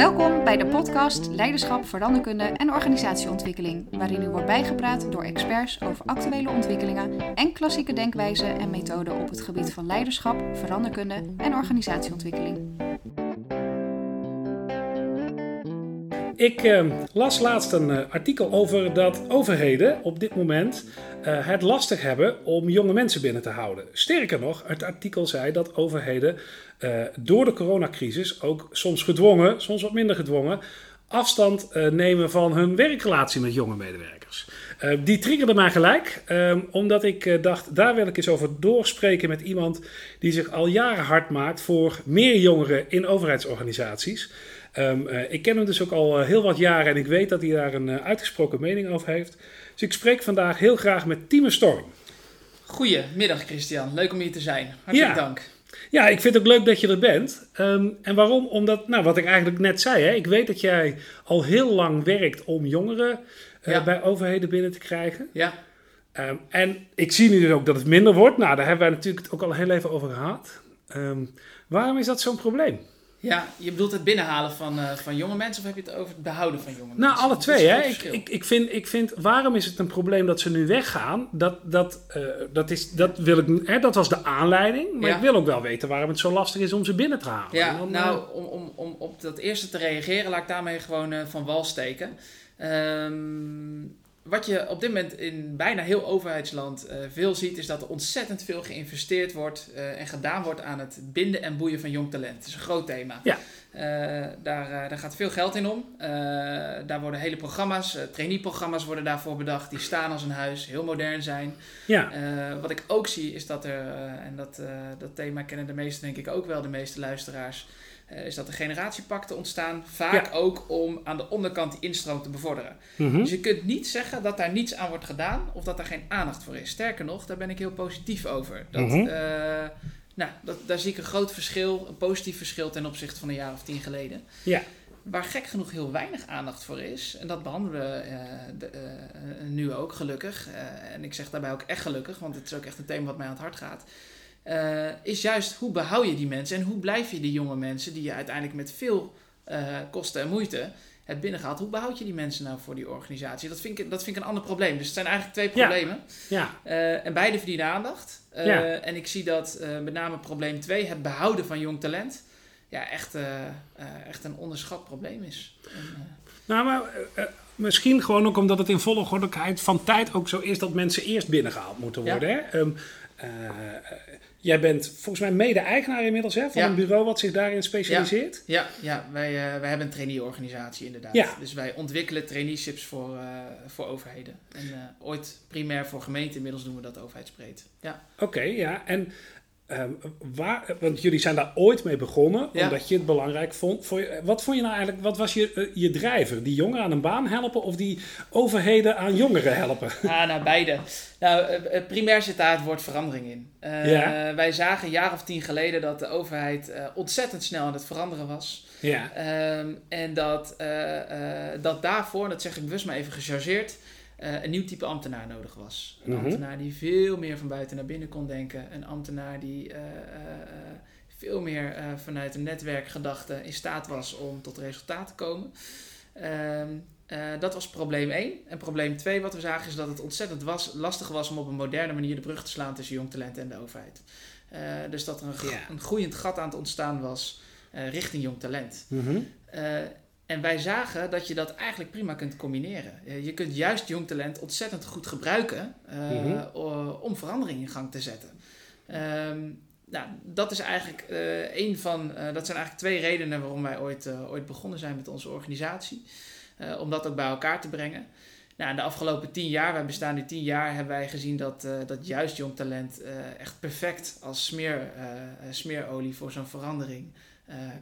Welkom bij de podcast Leiderschap, Veranderkunde en Organisatieontwikkeling, waarin u wordt bijgepraat door experts over actuele ontwikkelingen en klassieke denkwijzen en methoden op het gebied van leiderschap, veranderkunde en organisatieontwikkeling. Ik uh, las laatst een uh, artikel over dat overheden op dit moment uh, het lastig hebben om jonge mensen binnen te houden. Sterker nog, het artikel zei dat overheden door de coronacrisis ook soms gedwongen, soms wat minder gedwongen, afstand nemen van hun werkrelatie met jonge medewerkers. Die triggerde mij gelijk, ehm, omdat ik dacht, daar wil ik eens over doorspreken met iemand die zich al jaren hard maakt voor meer jongeren in overheidsorganisaties. Um, uh, ik ken hem dus ook al uh, heel wat jaren en ik weet dat hij daar een uitgesproken mening over heeft. Dus ik spreek vandaag heel graag met Timo Storm. Goedemiddag Christian, leuk om hier te zijn. Hartelijk ja. dank. Ja, ik vind het ook leuk dat je er bent. Um, en waarom? Omdat, nou wat ik eigenlijk net zei, hè, ik weet dat jij al heel lang werkt om jongeren ja. bij overheden binnen te krijgen. Ja. Um, en ik zie nu dus ook dat het minder wordt. Nou, daar hebben wij natuurlijk ook al heel even over gehad. waarom is dat zo'n probleem? Ja, je bedoelt het binnenhalen van, uh, van jonge mensen of heb je het over het behouden van jonge nou, mensen? Nou, alle twee. Hè? Ik, ik, ik, vind, ik vind, waarom is het een probleem dat ze nu weggaan? Dat, dat, uh, dat, is, dat, wil ik, hè, dat was de aanleiding. Maar ja. ik wil ook wel weten waarom het zo lastig is om ze binnen te halen. Ja, dan, nou, om, om, om op dat eerste te reageren, laat ik daarmee gewoon uh, van wal steken. Um, wat je op dit moment in bijna heel overheidsland uh, veel ziet, is dat er ontzettend veel geïnvesteerd wordt uh, en gedaan wordt aan het binden en boeien van jong talent. Dat is een groot thema. Ja. Uh, daar, daar gaat veel geld in om. daar worden hele programma's, traineeprogramma's worden daarvoor bedacht. Die staan als een huis, heel modern zijn. Ja. wat ik ook zie is dat er, en dat, dat thema kennen de meesten denk ik ook wel, de meeste luisteraars. Uh, is dat er generatiepakten ontstaan. Vaak ja. ook om aan de onderkant die instroom te bevorderen. Mhm. Mm -hmm. Dus je kunt niet zeggen dat daar niets aan wordt gedaan of dat daar geen aandacht voor is. Sterker nog, daar ben ik heel positief over. Dat, Mm -hmm. uh, nou, dat, daar zie ik een groot verschil, een positief verschil ten opzichte van een jaar of tien geleden. Ja. Waar gek genoeg heel weinig aandacht voor is, en dat behandelen we uh, de, nu ook gelukkig. en ik zeg daarbij ook echt gelukkig, want het is ook echt een thema wat mij aan het hart gaat. Uh, is juist hoe behoud je die mensen en hoe blijf je die jonge mensen die je uiteindelijk met veel uh, kosten en moeite hebt binnengehaald. Hoe behoud je die mensen nou voor die organisatie? Dat vind ik, dat vind ik een ander probleem. Dus het zijn eigenlijk twee problemen. Ja. ja. Uh, en beide verdienen aandacht. Ja. En ik zie dat met name probleem 2, het behouden van jong talent, ja, echt, echt een onderschat probleem is. En, nou, maar misschien gewoon ook omdat het in volgordelijkheid van tijd ook zo is dat mensen eerst binnengehaald moeten worden. Ja. Hè? Um, Jij bent volgens mij mede-eigenaar inmiddels hè, van ja. een bureau wat zich daarin specialiseert. Ja, ja, ja. Wij, uh, wij hebben een trainee-organisatie inderdaad. Ja. Dus wij ontwikkelen traineeships voor, uh, voor overheden. En uh, ooit primair voor gemeenten, inmiddels doen we dat overheidsbreed. Ja. Oké, okay, ja. En um, waar, want jullie zijn daar ooit mee begonnen, ja. omdat je het belangrijk vond. Voor je, wat vond je nou eigenlijk, wat was je, je drijver? Die jongeren aan een baan helpen of die overheden aan jongeren helpen? Ah, nou, beide. Nou, primair zit daar het woord verandering in. Uh, ja. Wij zagen een jaar of tien geleden dat de overheid ontzettend snel aan het veranderen was. Ja. Um, en dat, dat daarvoor, dat zeg ik bewust maar even gechargeerd, een nieuw type ambtenaar nodig was. Een Mhm. ambtenaar die veel meer van buiten naar binnen kon denken. Een ambtenaar die veel meer vanuit een netwerkgedachte in staat was om tot resultaat te komen. Uh, dat was probleem 1. En probleem 2, wat we zagen, is dat het ontzettend was, lastig was om op een moderne manier de brug te slaan tussen jong talent en de overheid. Uh, dus dat er een, een groeiend gat aan het ontstaan was uh, richting jong talent. Mhm. En wij zagen dat je dat eigenlijk prima kunt combineren. je kunt juist jong talent ontzettend goed gebruiken Mhm. om verandering in gang te zetten. Um, nou, dat is eigenlijk uh, een van, uh, dat zijn eigenlijk twee redenen waarom wij ooit, ooit begonnen zijn met onze organisatie. Om dat ook bij elkaar te brengen. Nou, de afgelopen tien jaar, wij bestaan nu tien jaar, hebben wij gezien dat, dat juist jong talent echt perfect als smeer, smeerolie voor zo'n verandering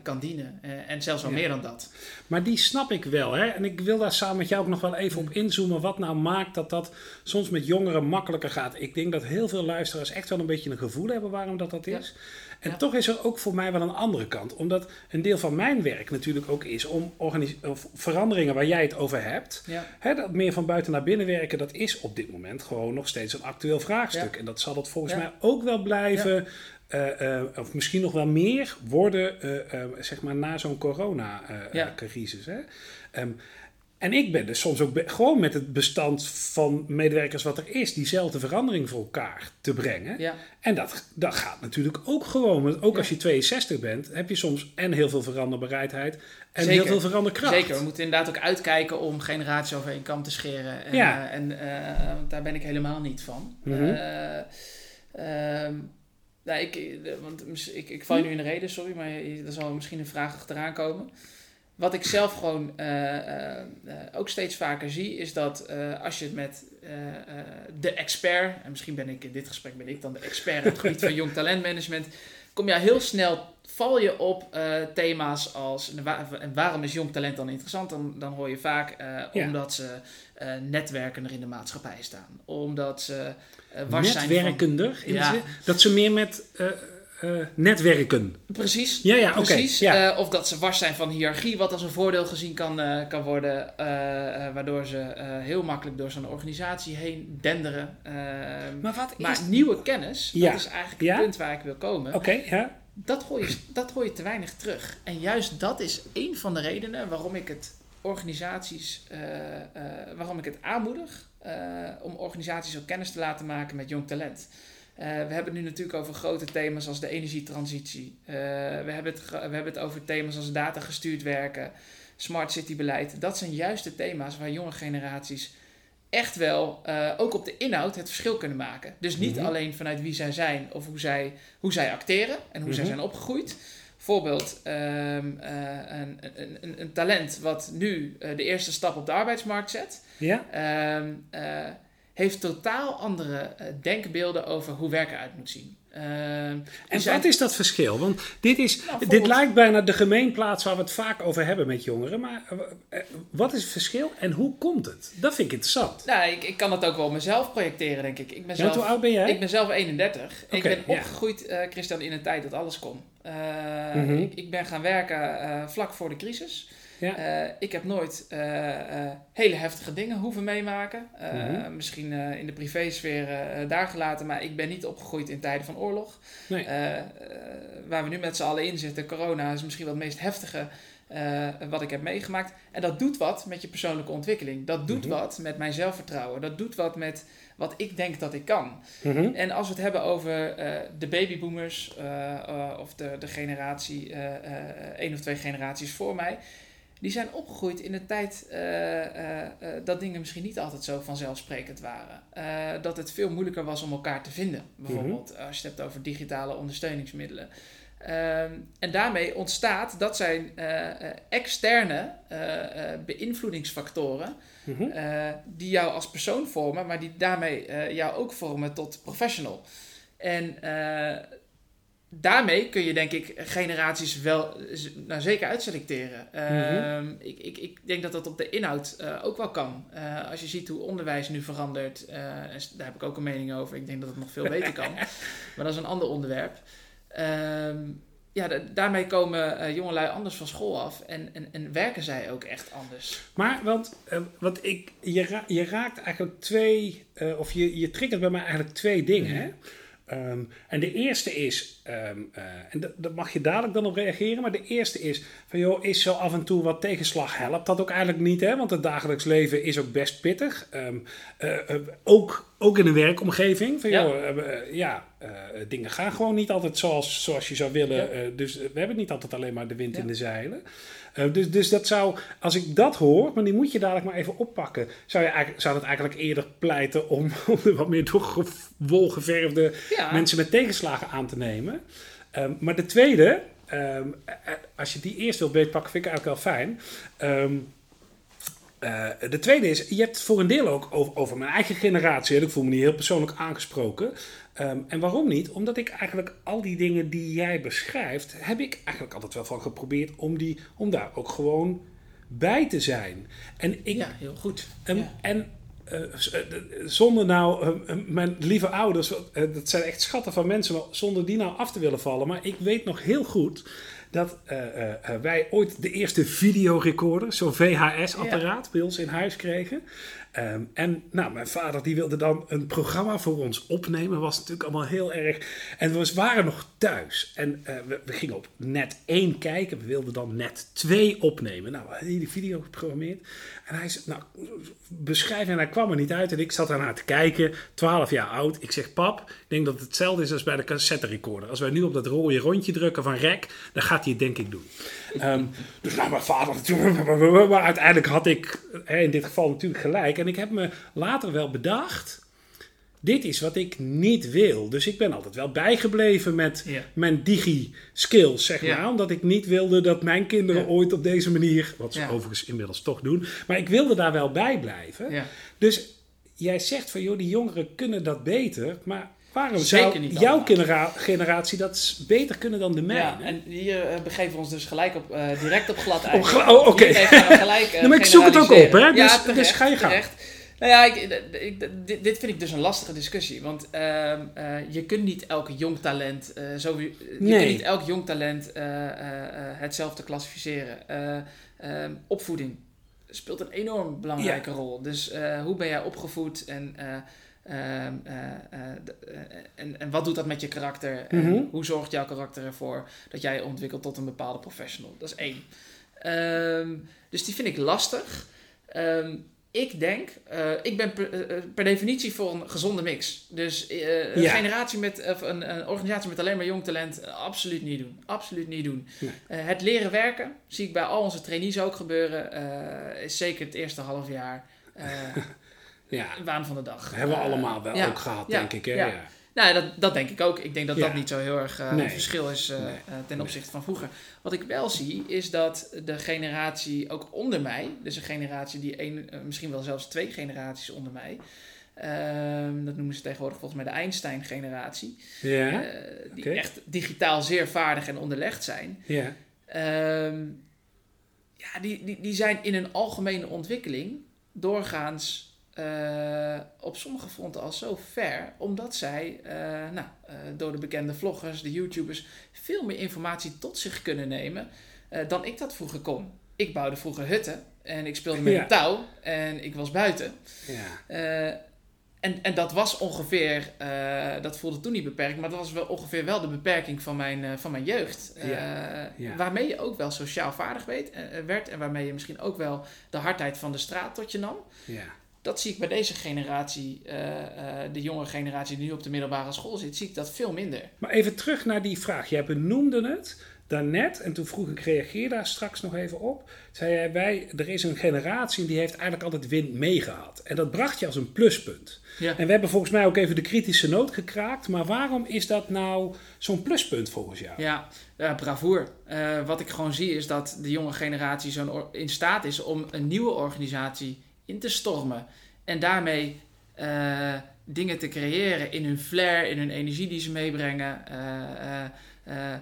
kan dienen. en zelfs wel Ja. meer dan dat. Maar die snap ik wel. Hè? En ik wil daar samen met jou ook nog wel even op inzoomen. Wat nou maakt dat dat soms met jongeren makkelijker gaat. Ik denk dat heel veel luisteraars echt wel een beetje een gevoel hebben waarom dat, dat is. En Ja. toch is er ook voor mij wel een andere kant. Omdat een deel van mijn werk natuurlijk ook is om veranderingen waar jij het over hebt. Hè, dat meer van buiten naar binnen werken, dat is op dit moment gewoon nog steeds een actueel vraagstuk. En dat zal het volgens mij ook wel blijven eh, eh, of misschien nog wel meer worden, eh, zeg maar, na zo'n corona-crisis. Ja. Ehm, en ik ben dus soms ook gewoon met het bestand van medewerkers wat er is, diezelfde verandering voor elkaar te brengen. Ja, En dat, dat gaat natuurlijk ook gewoon. Want ook Ja. als je 62 bent, heb je soms en heel veel veranderbereidheid en Zeker. heel veel veranderkracht. zeker. We moeten inderdaad ook uitkijken om generaties over één kam te scheren. En, Ja. en daar ben ik helemaal niet van. Ehm, nou, ik, eh, want ik, ik val je nu in de reden, sorry, maar er zal misschien een vraag achteraan komen. Wat ik zelf gewoon eh, eh, ook steeds vaker zie, is dat als je het met de expert, en misschien ben ik in dit gesprek ben ik dan de expert op het gebied van jong talentmanagement, kom je heel snel, val je op thema's als, en wa- en waarom is jong talent dan interessant? Dan, dan hoor je vaak, Ja. omdat ze netwerkender in de maatschappij staan. Omdat ze eh wars zijn van... Netwerkender, in de Ja. zin dat ze meer met eh, eh, netwerken. Precies. Ja, ja, oké, precies. ja. Eh, of dat ze wars zijn van hiërarchie, wat als een voordeel gezien kan, eh, kan worden, waardoor ze eh, heel makkelijk door zo'n organisatie heen denderen. Maar wat is... maar nieuwe kennis, Ja. dat is eigenlijk Ja. het punt waar ik wil komen. Oké, ja. Dat, hoor je, dat hoor je te weinig terug. En juist dat is een van de redenen waarom ik het organisaties, eh, eh, waarom ik het aanmoedig eh, om organisaties ook kennis te laten maken met jong talent. We hebben het nu natuurlijk over grote thema's als de energietransitie. We, hebben het, we hebben het over thema's als datagestuurd werken, smart city beleid. Dat zijn juist de thema's waar jonge generaties echt wel ook op de inhoud het verschil kunnen maken. Dus niet Mhm. alleen vanuit wie zij zijn of hoe zij, hoe zij acteren en hoe zij Mhm. zijn opgegroeid. Bijvoorbeeld ehm, eh, een, een, een, talent wat nu eh, de eerste stap op de arbeidsmarkt zet, Ja? ehm, eh, heeft totaal andere denkbeelden over hoe werken uit moet zien. Ehm, En zijn- wat is dat verschil? Want dit, is, Nou, dit lijkt bijna de gemeenplaats waar we het vaak over hebben met jongeren. Maar wat is het verschil en hoe komt het? Dat vind ik interessant. Nou, ik, ik kan dat ook wel mezelf projecteren, denk ik. Ik ben Ja, zelf, hoe oud ben jij? Ik ben zelf 31. ik ben opgegroeid, Christian, in een tijd dat alles kon. Eh, Mhm. ik, ik ben gaan werken eh, vlak voor de crisis. Ja. Eh, ik heb nooit hele heftige dingen hoeven meemaken. Mhm. Misschien in de privésfeer daar gelaten, maar ik ben niet opgegroeid in tijden van oorlog. Nee. Waar we nu met z'n allen in zitten, corona is misschien wel het meest heftige wat ik heb meegemaakt. En dat doet wat met je persoonlijke ontwikkeling. Dat doet Mhm. wat met mijn zelfvertrouwen. Dat doet wat met wat ik denk dat ik kan. Mhm. En als we het hebben over eh, de babyboomers eh, eh, of de, de generatie, één of twee generaties voor mij, die zijn opgegroeid in een tijd dat dingen misschien niet altijd zo vanzelfsprekend waren. Dat het veel moeilijker was om elkaar te vinden. Bijvoorbeeld als je het hebt over digitale ondersteuningsmiddelen. Ehm, en daarmee ontstaat, dat zijn eh, eh, externe eh, beïnvloedingsfactoren Mhm. die jou als persoon vormen, maar die daarmee jou ook vormen tot professional. En daarmee kun je denk ik generaties wel nou, zeker uitselecteren. Ehm, ik, ik, ik denk dat dat op de inhoud ook wel kan. Als je ziet hoe onderwijs nu verandert, en daar heb ik ook een mening over. Ik denk dat het nog veel beter kan. Maar dat is een ander onderwerp. Ehm, ja, da- daarmee komen eh, jongelui anders van school af en, en, en werken zij ook echt anders. Maar want, want ik, je, ra- je raakt eigenlijk twee, eh, of je, je triggert bij mij eigenlijk twee dingen. Mhm. Hè? Ehm, en de eerste is, eh, en dat- daar mag je dadelijk dan op reageren, maar de eerste is van joh, is zo af en toe wat tegenslag helpt dat ook eigenlijk niet, hè? Want het dagelijks leven is ook best pittig. Ook, ook in een werkomgeving. Van, Ja. joh, eh, eh, ja, eh, dingen gaan gewoon niet altijd zoals, zoals je zou willen. Ja. dus we hebben niet altijd alleen maar de wind Ja. in de zeilen. Dus, dus dat zou, als ik dat hoor, maar die moet je dadelijk maar even oppakken, zou, je eigenlijk, zou dat eigenlijk eerder pleiten om, om de wat meer doorgewolgeverfde Ja, mensen met tegenslagen aan te nemen. Ehm, maar de tweede, ehm, eh, eh, als je die eerst wilt beetpakken, vind ik eigenlijk wel fijn. Ehm, eh, de tweede is, je hebt het voor een deel ook over, over mijn eigen generatie. Ik voel me niet heel persoonlijk aangesproken. Ehm, en waarom niet? Omdat ik eigenlijk al die dingen die jij beschrijft, heb ik eigenlijk altijd wel van geprobeerd om, die, om daar ook gewoon bij te zijn. En ik, ja heel goed. en, Ja. en eh, eh, zonder nou, eh, eh, mijn lieve ouders, dat zijn echt schatten van mensen, maar zonder die nou af te willen vallen. Maar ik weet nog heel goed dat eh, eh, eh, wij ooit de eerste videorecorder, zo'n VHS-apparaat, bij ons in huis kregen. Ehm, en nou, mijn vader die wilde dan een programma voor ons opnemen. Was natuurlijk allemaal heel erg. En we waren nog thuis. En eh, we, gingen op net 1 kijken. We wilden dan net 2 opnemen. Nou, we hadden die video geprogrammeerd. En hij zei, nou, beschrijf. En hij kwam er niet uit. En ik zat daarnaar te kijken. 12 jaar oud. Ik zeg, pap, ik denk dat het hetzelfde is als bij de cassette recorder. Als wij nu op dat rode rondje drukken van rek, dan gaat hij het denk ik doen. um, dus nou, mijn vader. Maar uiteindelijk had ik in dit geval natuurlijk gelijk. Ik heb me later wel bedacht. Dit is wat ik niet wil. Dus ik ben altijd wel bijgebleven met mijn digi-skills, zeg maar. Omdat ik niet wilde dat mijn kinderen ooit op deze manier, wat ze overigens inmiddels toch doen, maar ik wilde daar wel bij blijven. Dus jij zegt van, joh, die jongeren kunnen dat beter, maar Waarom zou jouw generatie dat beter kunnen dan de mijne? Ja, en hier uh, begeven we ons dus gelijk op, uh, direct op glad ijs. Oh, oh oké. Okay. Uh, maar ik zoek het ook op, hè? Dus, ja, terecht, dus ga je gaan. Nou ja, ik, ik, dit, dit, vind ik dus een lastige discussie. Want uh, je kunt niet elk jong talent, zo, je nee. kunt niet elk jong talent hetzelfde klassificeren. Ehm, opvoeding speelt een enorm belangrijke rol. Dus hoe ben jij opgevoed en Ehm, eh, eh, eh, en, en wat doet dat met je karakter? En mhm. hoe zorgt jouw karakter ervoor dat jij je ontwikkelt tot een bepaalde professional? Dat is één. Ehm, dus die vind ik lastig. Ehm, ik denk, ik ben per, definitie voor een gezonde mix. Dus een generatie met, of een, een, organisatie met alleen maar jong talent, absoluut niet doen. Absoluut niet doen. het leren werken, zie ik bij al onze trainees ook gebeuren, is zeker het eerste half jaar. ja. waan van de dag. Hebben we uh, allemaal wel ook gehad, denk ik. Hè? Ja. Nou, dat, dat denk ik ook. Ik denk dat dat niet zo heel erg uh, een verschil is nee. ten opzichte van vroeger. Wat ik wel zie, is dat de generatie ook onder mij, dus een generatie die één, misschien wel zelfs twee generaties onder mij, ehm, dat noemen ze tegenwoordig volgens mij de Einstein-generatie, ja. die echt digitaal zeer vaardig en onderlegd zijn. Ja. Uh, ja, die, die, die zijn in een algemene ontwikkeling doorgaans uh, op sommige fronten al zo ver, omdat zij uh, nou, uh, door de bekende vloggers, de YouTubers, veel meer informatie tot zich kunnen nemen dan ik dat vroeger kon. Ik bouwde vroeger hutten en ik speelde met ja. een touw en ik was buiten. Ja. en, en dat was ongeveer, dat voelde toen niet beperkt, maar dat was wel ongeveer wel de beperking van mijn, van mijn jeugd. Ja. Waarmee je ook wel sociaal vaardig weet, werd en waarmee je misschien ook wel de hardheid van de straat tot je nam. Ja dat zie ik bij deze generatie, uh, uh, de jonge generatie die nu op de middelbare school zit, zie ik dat veel minder. Maar even terug naar die vraag. Jij benoemde het daarnet, en toen vroeg ik, reageer daar straks nog even op. Zei jij, wij, er is een generatie die heeft eigenlijk altijd wind meegehad. En dat bracht je als een pluspunt. Ja. En we hebben volgens mij ook even de kritische noot gekraakt. Maar waarom is dat nou zo'n pluspunt volgens jou? Ja, uh, bravoer. Uh, wat ik gewoon zie is dat de jonge generatie zo in staat is om een nieuwe organisatie in te stormen. En daarmee uh, dingen te creëren in hun flair, in hun energie die ze meebrengen. Uh, uh,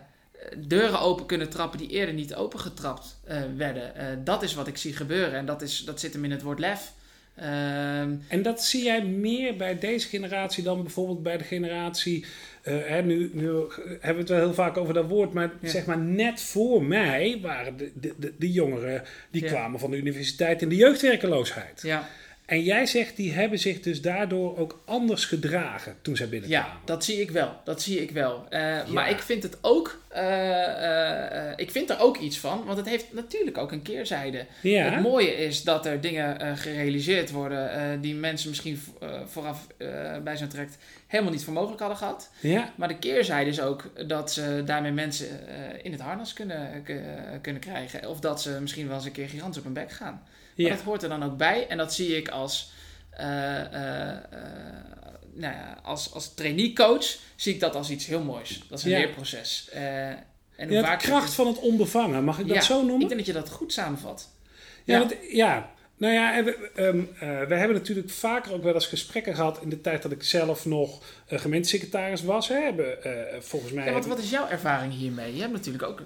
deuren open kunnen trappen die eerder niet opengetrapt werden. dat is wat ik zie gebeuren. En dat, is, dat zit hem in het woord lef. Ehm, en dat zie jij meer bij deze generatie dan bijvoorbeeld bij de generatie. hè, nu, nu, hebben we het wel heel vaak over dat woord, maar zeg maar net voor mij waren de, de, de, jongeren die kwamen van de universiteit in de jeugdwerkeloosheid. Ja. En jij zegt, die hebben zich dus daardoor ook anders gedragen toen zij binnenkwamen. Ja, dat zie ik wel. Dat zie ik wel. Uh, Maar ik vind het ook, uh, ik vind er ook iets van, want het heeft natuurlijk ook een keerzijde. Ja. Het mooie is dat er dingen gerealiseerd worden die mensen misschien vooraf bij zijn trekt helemaal niet voor mogelijk hadden gehad. Ja. Maar de keerzijde is ook dat ze daarmee mensen in het harnas kunnen, kunnen krijgen. Of dat ze misschien wel eens een keer gigantisch op hun bek gaan. Ja. dat hoort er dan ook bij. En dat zie ik als, uh, uh, nou ja, als, als trainee-coach, zie ik dat als iets heel moois. Dat is een leerproces. en ja, de kracht van het onbevangen, mag ik dat zo noemen? Ik denk dat je dat goed samenvat. Ja, want, ja. nou ja, we, um, we, hebben natuurlijk vaker ook wel eens gesprekken gehad in de tijd dat ik zelf nog gemeentesecretaris was. Hè, hebben, volgens mij. Ja, wat is jouw ervaring hiermee? Je hebt natuurlijk ook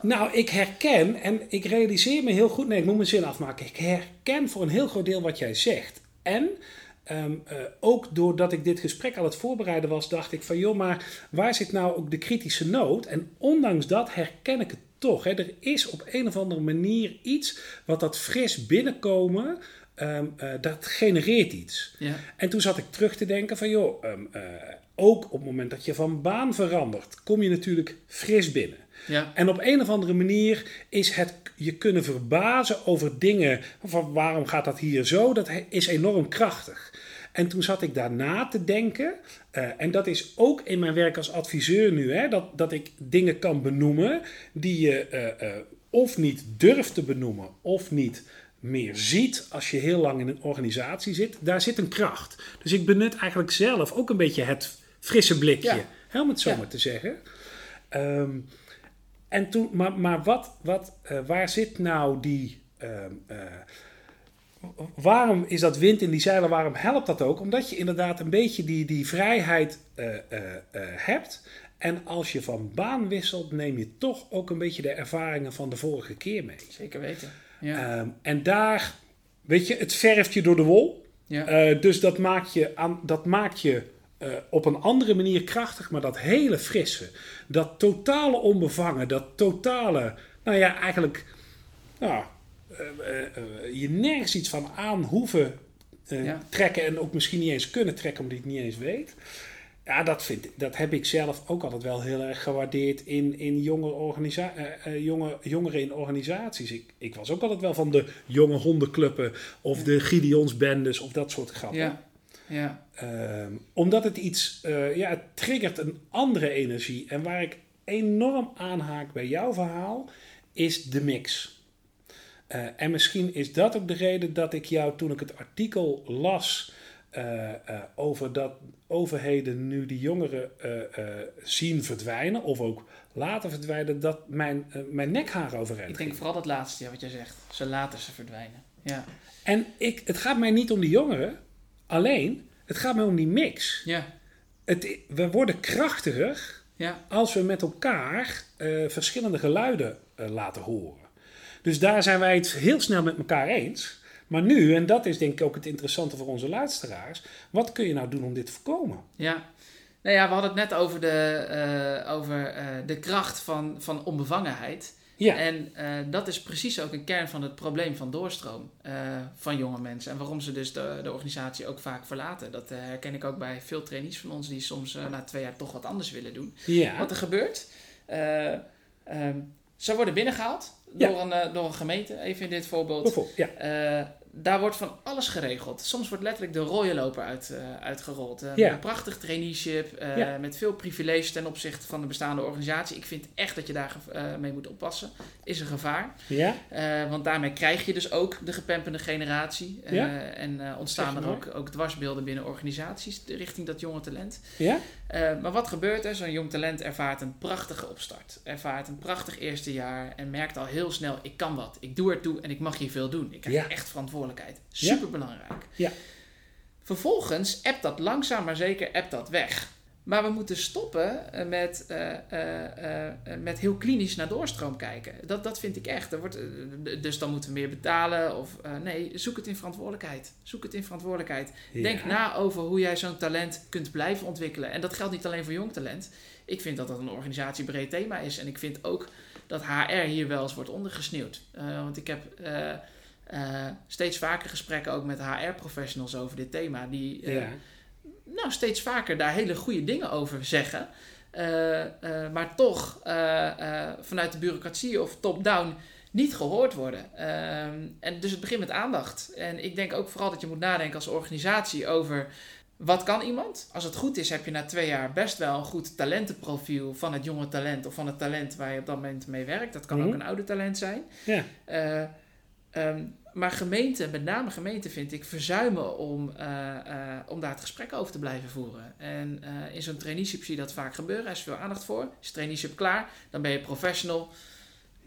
nou, ik herken en ik realiseer me heel goed. Nee, ik moet mijn zin afmaken. Ik herken voor een heel groot deel wat jij zegt. En ehm, eh, ook doordat ik dit gesprek aan het voorbereiden was, dacht ik van joh, maar waar zit nou ook de kritische nood? En ondanks dat herken ik het toch. Hè. Er is op een of andere manier iets wat dat fris binnenkomen ehm, eh, dat genereert iets. Ja. En toen zat ik terug te denken van, joh, ehm, eh, ook op het moment dat je van baan verandert, kom je natuurlijk fris binnen. Ja. En op een of andere manier is het je kunnen verbazen over dingen van waarom gaat dat hier zo, dat is enorm krachtig. En toen zat ik daarna te denken, eh, en dat is ook in mijn werk als adviseur nu, hè, dat, dat ik dingen kan benoemen die je of niet durft te benoemen of niet meer ziet als je heel lang in een organisatie zit. Daar zit een kracht. Dus ik benut eigenlijk zelf ook een beetje het frisse blikje, Ja. hè, om het zo Ja. maar te zeggen. Ehm, en toen, maar, maar wat, wat, eh, waar zit nou die. ehm, eh, waarom is dat wind in die zeilen? Waarom helpt dat ook? Omdat je inderdaad een beetje die, die vrijheid eh, hebt. En als je van baan wisselt, neem je toch ook een beetje de ervaringen van de vorige keer mee. Zeker weten. Ja. Ehm, en daar, weet je, het verft je door de wol. ja. Eh, dus dat maakt je, aan, dat maakt je eh, op een andere manier krachtig, maar dat hele frisse, dat totale onbevangen, dat totale, nou ja, eigenlijk, nou, je nergens iets van aan hoeven Ja. trekken en ook misschien niet eens kunnen trekken omdat je het niet eens weet. Ja, dat, vind, dat heb ik zelf ook altijd wel heel erg gewaardeerd in, in jonge organisa eh, eh, jonge, jongeren in organisaties. Ik, ik was ook altijd wel van de jonge hondenclubben of de Gideonsbendes of dat soort grappen. ja. ja. Ehm, omdat het iets, eh, ja, het triggert een andere energie. En waar ik enorm aanhaak bij jouw verhaal, is de mix. En misschien is dat ook de reden dat ik jou, toen ik het artikel las eh, eh, over dat overheden nu die jongeren eh, zien verdwijnen, of ook laten verdwijnen, dat mijn, mijn nekhaar overeind Ik denk vooral dat laatste, ja, wat jij zegt. Ze laten ze verdwijnen. Ja. En ik, het gaat mij niet om die jongeren alleen, het gaat mij om die mix. Ja. Het, we worden krachtiger Ja. als we met elkaar verschillende geluiden laten horen. Dus daar zijn wij het heel snel met elkaar eens. Maar nu, en dat is denk ik ook het interessante voor onze luisteraars, wat kun je nou doen om dit te voorkomen? Ja. Nou ja, we hadden het net over de, eh, over, eh, de kracht van, van onbevangenheid. Ja, En eh, dat is precies ook een kern van het probleem van doorstroom van jonge mensen. En waarom ze dus de, de organisatie ook vaak verlaten. Dat herken ik ook bij veel trainees van ons die soms na twee jaar toch wat anders willen doen. ja, Wat er gebeurt, eh, ehm, ze worden binnengehaald Ja. door, een, eh, door een gemeente, even in dit voorbeeld. Ja, Eh, daar wordt van alles geregeld. Soms wordt letterlijk de rode loper uit, eh, uitgerold. Ja. Een prachtig traineeship, met veel privileges ten opzichte van de bestaande organisatie. Ik vind echt dat je daar mee moet oppassen. Is een gevaar. ja, want daarmee krijg je dus ook de gepempende generatie. En ontstaan er ook, ook dwarsbeelden binnen organisaties richting dat jonge talent. ja, Eh, maar wat gebeurt er? Zo'n jong talent ervaart een prachtige opstart. Ervaart een prachtig eerste jaar en merkt al heel snel: ik kan wat. Ik doe ertoe en ik mag hier veel doen. Ik krijg Ja. echt verantwoordelijkheid. Ja. Super belangrijk. Ja. Vervolgens appt dat langzaam maar zeker appt dat weg. Maar we moeten stoppen eh, met, eh, eh, met heel klinisch naar doorstroom kijken. Dat, dat vind ik echt. Er wordt, dus dan moeten we meer betalen. Of nee, zoek het in verantwoordelijkheid. Zoek het in verantwoordelijkheid. Denk na over hoe jij zo'n talent kunt blijven ontwikkelen. En dat geldt niet alleen voor jong talent. Ik vind dat dat een organisatiebreed thema is. En ik vind ook dat HR hier wel eens wordt ondergesneeuwd. Want ik heb steeds vaker gesprekken ook met HR-professionals over dit thema. Die ja. Nou, steeds vaker daar hele goede dingen over zeggen. Eh, eh, maar toch eh, vanuit de bureaucratie of top-down niet gehoord worden. En dus het begint met aandacht. En ik denk ook vooral dat je moet nadenken als organisatie over wat kan iemand. Als het goed is, heb je na twee jaar best wel een goed talentenprofiel van het jonge talent of van het talent waar je op dat moment mee werkt. Dat kan Mhm. ook een oude talent zijn. Ja. Eh, ehm, maar gemeenten, met name gemeenten vind ik, verzuimen om, eh, eh, om daar het gesprek over te blijven voeren. En eh, in zo'n traineeship zie je dat vaak gebeuren. Er is veel aandacht voor. Is traineeship klaar? Dan ben je professional.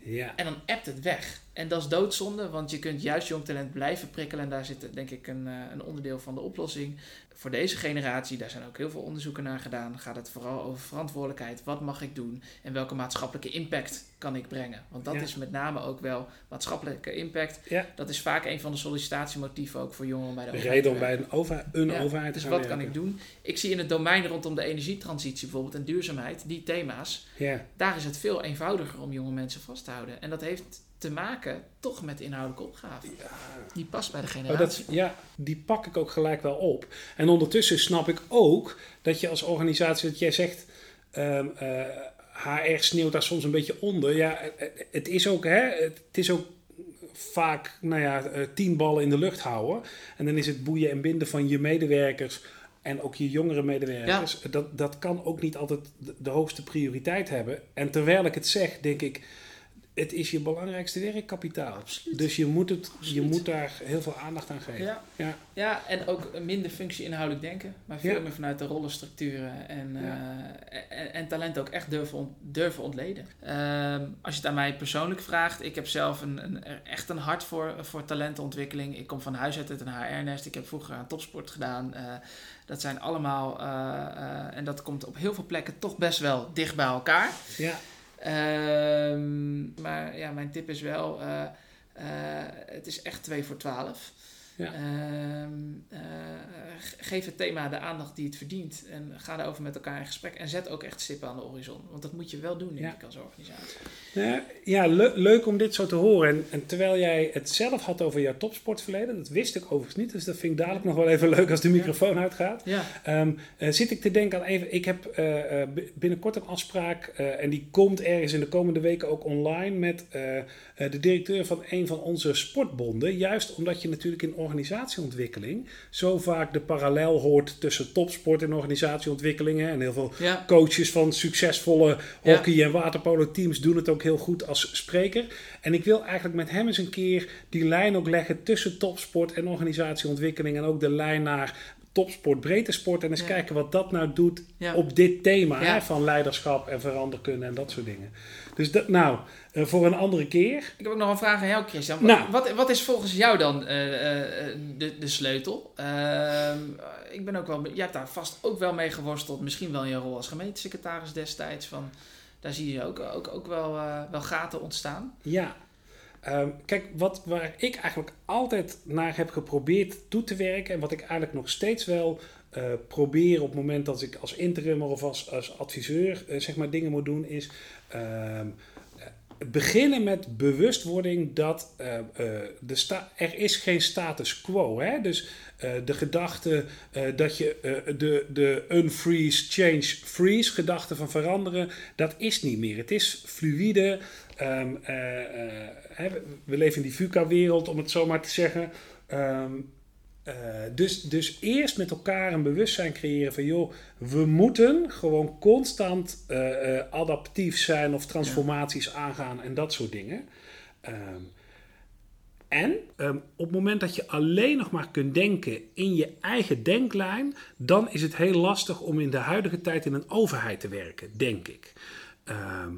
ja. En dan appt het weg. En dat is doodzonde, want je kunt juist jong talent blijven prikkelen. En daar zit denk ik een, een onderdeel van de oplossing. Voor deze generatie, daar zijn ook heel veel onderzoeken naar gedaan, gaat het vooral over verantwoordelijkheid. Wat mag ik doen en welke maatschappelijke impact kan ik brengen? Want dat Ja. is met name ook wel maatschappelijke impact. Ja. Dat is vaak een van de sollicitatiemotieven ook voor jongeren bij de De overheid reden om bij een, over, een Ja, overheid te Dus wat kan ik doen? Ik zie in het domein rondom de energietransitie bijvoorbeeld en duurzaamheid, die thema's, Ja, daar is het veel eenvoudiger om jonge mensen vast te houden. En dat heeft te maken toch met inhoudelijke opgave. Die past bij de Oh, generatie. dat, ja, die pak ik ook gelijk wel op. En ondertussen snap ik ook dat je als organisatie, dat jij zegt, ehm, eh, HR sneeuwt daar soms een beetje onder. Ja, het, het is ook, hè, het is ook vaak, nou ja, eh, tien ballen in de lucht houden. En dan is het boeien en binden van je medewerkers en ook je jongere medewerkers. Dat, dat kan ook niet altijd de, de hoogste prioriteit hebben. En terwijl ik het zeg, denk ik, het is je belangrijkste werkkapitaal. Absoluut. Dus je moet, het, je moet daar heel veel aandacht aan geven. Ja. Ja. Ja, en ook minder functie-inhoudelijk denken, maar veel Ja. meer vanuit de rollenstructuren en, Ja. eh, en, en talent ook echt durven, on- durven ontleden. Ehm, als je het aan mij persoonlijk vraagt, ik heb zelf een, een, echt een hart voor, voor talentontwikkeling. Ik kom van huis uit uit een HR-nest, ik heb vroeger aan topsport gedaan. Eh, dat zijn allemaal, eh, en dat komt op heel veel plekken toch best wel dicht bij elkaar. Ja. Ehm, maar ja, mijn tip is wel, eh, eh, het is echt 2 voor 12. Ja. Ehm, eh, ge- geef het thema de aandacht die het verdient. En ga daarover met elkaar in gesprek. En zet ook echt stippen aan de horizon. Want dat moet je wel doen, denk Ja. ik, als organisatie. Nou, ja, le- leuk om dit zo te horen. En, en terwijl jij het zelf had over jouw topsportverleden, dat wist ik overigens niet, dus dat vind ik dadelijk nog wel even leuk als de microfoon uitgaat. Ehm, eh, zit ik te denken aan even, ik heb eh, binnenkort een afspraak en die komt ergens in de komende weken ook online met de directeur van een van onze sportbonden. Juist omdat je natuurlijk in organisatieontwikkeling zo vaak de parallel hoort tussen topsport en organisatieontwikkelingen en heel veel ja, coaches van succesvolle Ja. hockey- en waterpolo teams doen het ook heel goed als spreker. En ik wil eigenlijk met hem eens een keer die lijn ook leggen tussen topsport en organisatieontwikkeling. En ook de lijn naar topsport, breedte sport. En eens Ja. kijken wat dat nou doet ja. op dit thema Ja. hè, van leiderschap en veranderkunde en dat soort dingen. Dus dat, nou, eh, voor een andere keer. Ik heb ook nog een vraag aan jou, Christian. Nou. Wat, wat is volgens jou dan eh, eh, de, de sleutel? Ehm, ik ben ook wel... Jij hebt daar vast ook wel mee geworsteld. Misschien wel in je rol als gemeentesecretaris destijds. Van, daar zie je ook, ook, ook wel, wel gaten ontstaan. Ja. Ehm, kijk, wat, waar ik eigenlijk altijd naar heb geprobeerd toe te werken... en wat ik eigenlijk nog steeds wel eh, probeer op het moment dat ik als interimmer of als, als adviseur eh, zeg maar dingen moet doen... is ehm, eh, beginnen met bewustwording dat eh, eh, de er is geen status quo is. Dus eh, de gedachte dat je de, de unfreeze, change, freeze gedachte van veranderen, dat is niet meer. Het is fluïde. Ehm, eh, eh, we leven in die VUCA-wereld, om het zo maar te zeggen. Ehm, eh, dus, dus eerst met elkaar een bewustzijn creëren van joh, we moeten gewoon constant eh, eh, adaptief zijn of transformaties aangaan en dat soort dingen. Ehm, en ehm, op het moment dat je alleen nog maar kunt denken in je eigen denklijn, dan is het heel lastig om in de huidige tijd in een overheid te werken, denk ik. Ehm,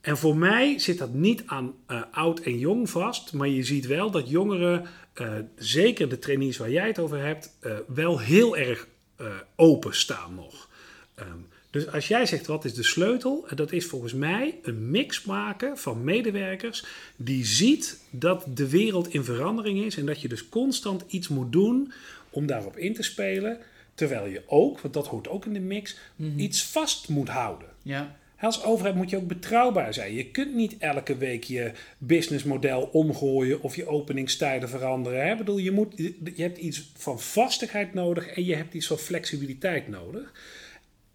en voor mij zit dat niet aan oud en jong vast, maar je ziet wel dat jongeren, eh, zeker de trainees waar jij het over hebt, eh, wel heel erg eh, open staan nog. Ehm, dus als jij zegt wat is de sleutel, dat is volgens mij een mix maken van medewerkers die ziet dat de wereld in verandering is en dat je dus constant iets moet doen om daarop in te spelen, terwijl je ook, want dat hoort ook in de mix, iets vast moet houden. Ja, Als overheid moet je ook betrouwbaar zijn. Je kunt niet elke week je businessmodel omgooien of je openingstijden veranderen. Hè? Ik bedoel, je, moet, je hebt iets van vastigheid nodig en je hebt iets van flexibiliteit nodig.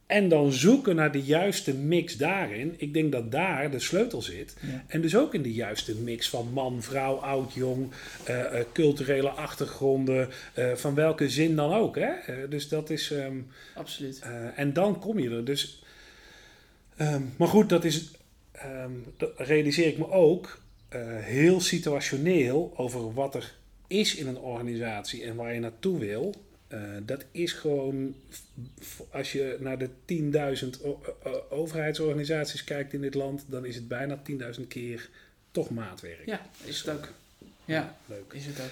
En dan zoeken naar de juiste mix daarin. Ik denk dat daar de sleutel zit. Ja. En dus ook in de juiste mix van man, vrouw, oud, jong, eh, eh, culturele achtergronden, eh, van welke zin dan ook. Hè? Dus dat is. ehm, absoluut. en dan kom je er. Dus, ehm, maar goed, dat is, ehm, dat realiseer ik me ook eh, heel situationeel over wat er is in een organisatie en waar je naartoe wil. Eh, dat is gewoon, als je naar de 10.000 o- o- overheidsorganisaties kijkt in dit land, dan is het bijna 10.000 keer toch maatwerk. Ja, is het ook. Ja, Leuk. is het ook.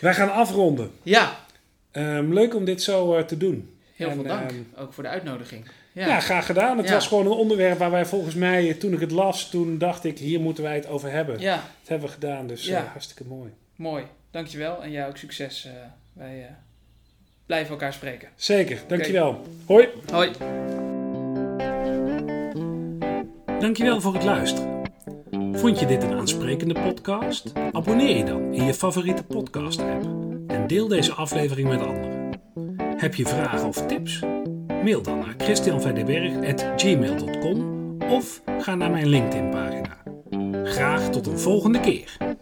Wij gaan afronden. Ja, Ehm, leuk om dit zo eh, te doen. heel En, veel dank. ook voor de uitnodiging. Ja, Ja, graag gedaan. Het Ja. was gewoon een onderwerp waar wij volgens mij, toen ik het las, toen dacht ik, hier moeten wij het over hebben. ja Dat hebben we gedaan, dus Ja. eh, hartstikke mooi. mooi. Dankjewel. En jij ook succes. eh, wij eh, blijven elkaar spreken. Zeker, dankjewel. Hoi. Hoi. Dankjewel voor het luisteren. Vond je dit een aansprekende podcast? Abonneer je dan in je favoriete podcast-app en deel deze aflevering met anderen. Heb je vragen of tips? Mail dan naar christianverdeberg.gmail.com of ga naar mijn LinkedIn-pagina. Graag tot een volgende keer.